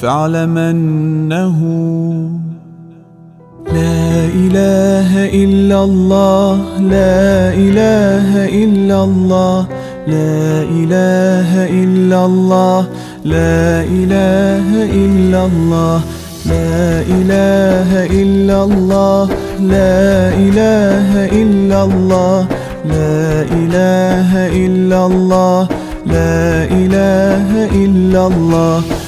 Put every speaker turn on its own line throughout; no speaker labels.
فاعلم أنه لا إله إلا الله لا إله إلا الله لا إله إلا الله لا إله إلا الله لا إله إلا الله لا إله إلا الله لا إله إلا الله لا إله إلا الله.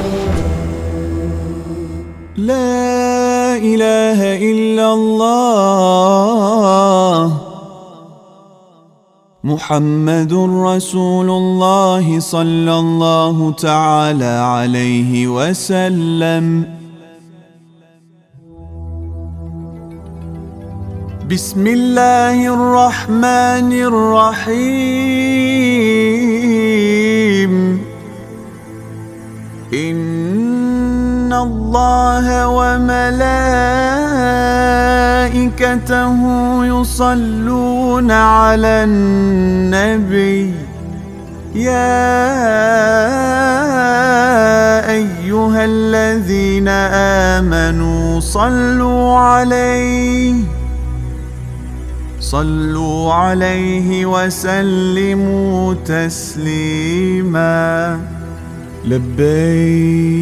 إله إلا الله. محمد رسول الله صلى الله تعالى عليه وسلم. بسم الله الرحمن الرحيم. إن الله وملائكته يصلون على النبي يا أيها الذين آمنوا صلوا عليه صلوا عليه وسلموا تسليما لبيك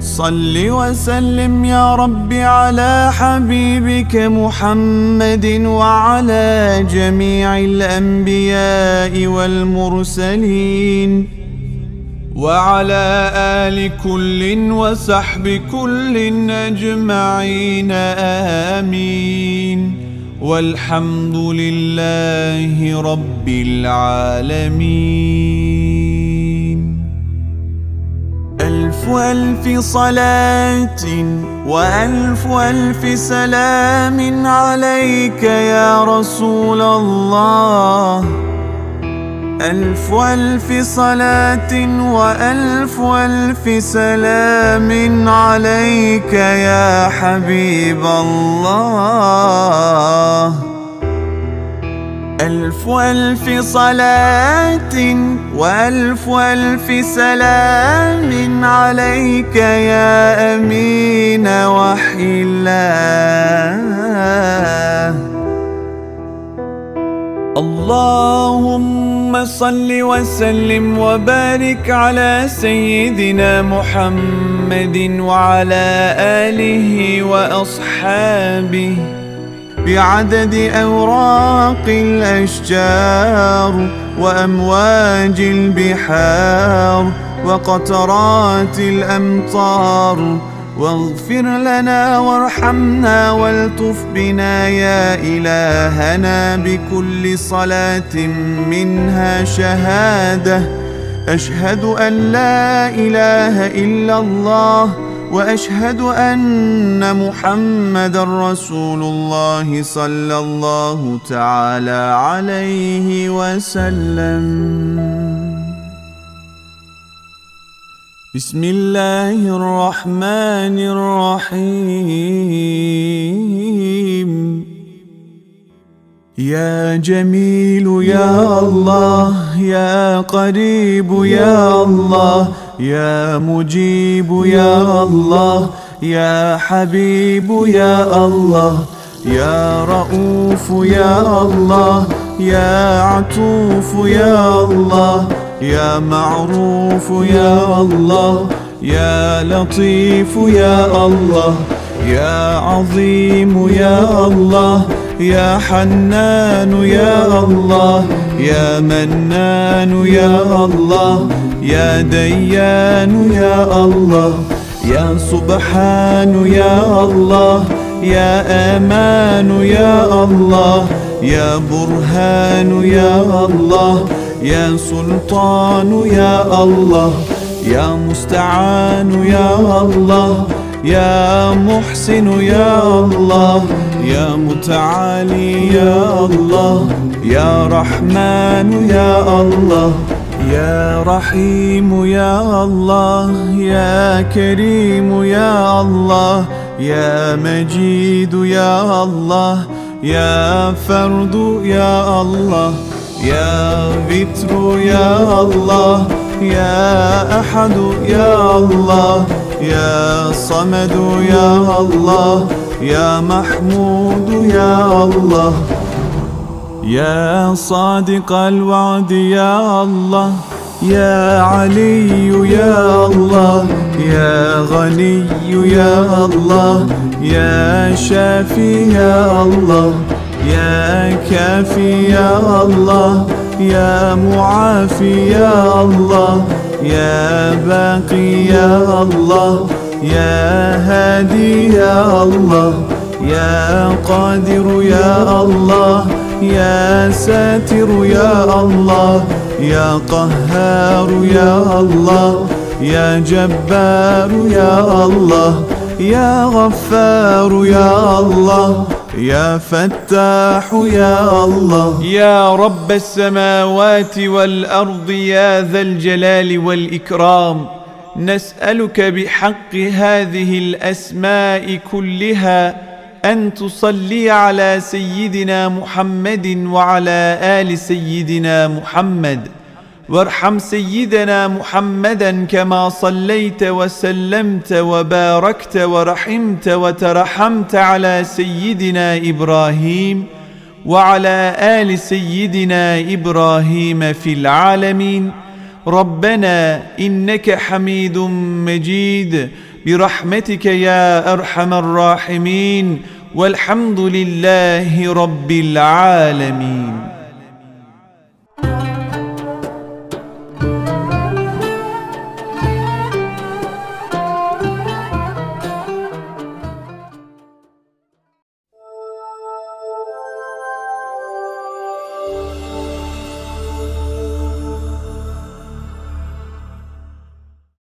صل وسلم يا رب على حبيبك محمد وعلى جميع الأنبياء والمرسلين وعلى آل كل وسحب كل أجمعين آمين. والحمد لله رب العالمين. ألف ألف صلاة وألف ألف سلام عليك يا رسول الله. ألف ألف صلاة وألف ألف سلام عليك يا حبيب الله. ألف ألف صلاة وألف ألف سلام عليك يا أمين وحي الله. اللهم صل وسلم وبارك على سيدنا محمد وعلى آله وأصحابه. بعدد أوراق الأشجار وأمواج البحار وقطرات الأمطار. واغفر لنا وارحمنا والطف بنا يا إلهنا بكل صلاة منها شهادة. أشهد أن لا إله إلا الله وأشهد أن محمد رسول الله صلى الله تعالى عليه وسلم. بسم الله الرحمن الرحيم. يا جميل يا الله يا قريب يا الله يا مجيب يا الله يا حبيب يا الله يا رؤوف يا الله يا عطوف يا الله يا معروف يا الله يا لطيف يا الله يا عظيم يا الله يا حنان يا الله يا منان يا الله يا ديان يا الله يا سبحان يا الله يا أمان يا الله يا برهان يا الله يا سلطان يا الله يا مستعان يا الله يا محسن يا الله يا متعالي يا الله يا رحمن يا الله يا رحيم يا الله يا كريم يا الله يا مجيد يا الله يا فرد يا الله يا فتر يا الله يا أحد يا الله. يا صمد يا الله يا محمود يا الله. يا صادق الوعد يا الله يا علي يا الله. يا غني يا الله يا شافي يا الله. يا كافي يا الله يا معافي يا الله. يا باقي يا الله يا هادي يا الله يا قادر يا الله يا ساتر يا الله يا قهار يا الله يا جبار يا الله. يا غفار يا الله يا فتاح يا الله.
يا رب السماوات والأرض يا ذا الجلال والإكرام. نسألك بحق هذه الأسماء كلها أن تصلي على سيدنا محمد وعلى آل سيدنا محمد. وارحم سيدنا محمدا كما صليت وسلمت وباركت ورحمت وترحمت على سيدنا إبراهيم وعلى آل سيدنا إبراهيم في العالمين. ربنا إنك حميد مجيد. برحمتك يا أرحم الراحمين. والحمد لله رب العالمين.